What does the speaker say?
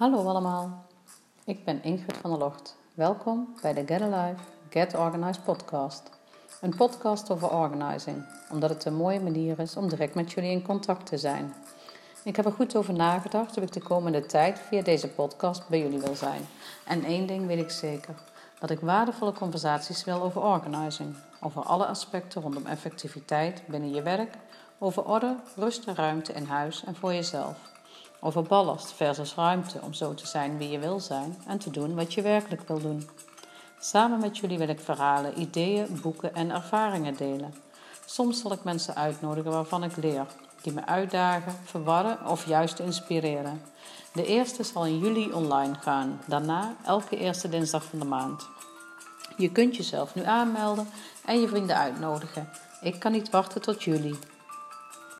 Hallo allemaal, ik ben Ingrid van der Locht. Welkom bij de Get Alive, Get Organized podcast. Een podcast over organizing, omdat het een mooie manier is om direct met jullie in contact te zijn. Ik heb er goed over nagedacht of ik de komende tijd via deze podcast bij jullie wil zijn. En één ding weet ik zeker, dat ik waardevolle conversaties wil over organizing. Over alle aspecten rondom effectiviteit binnen je werk, over orde, rust en ruimte in huis en voor jezelf. Over ballast versus ruimte om zo te zijn wie je wil zijn en te doen wat je werkelijk wil doen. Samen met jullie wil ik verhalen, ideeën, boeken en ervaringen delen. Soms zal ik mensen uitnodigen waarvan ik leer, die me uitdagen, verwarren of juist inspireren. De eerste zal in juli online gaan, daarna elke eerste dinsdag van de maand. Je kunt jezelf nu aanmelden en je vrienden uitnodigen. Ik kan niet wachten tot juli.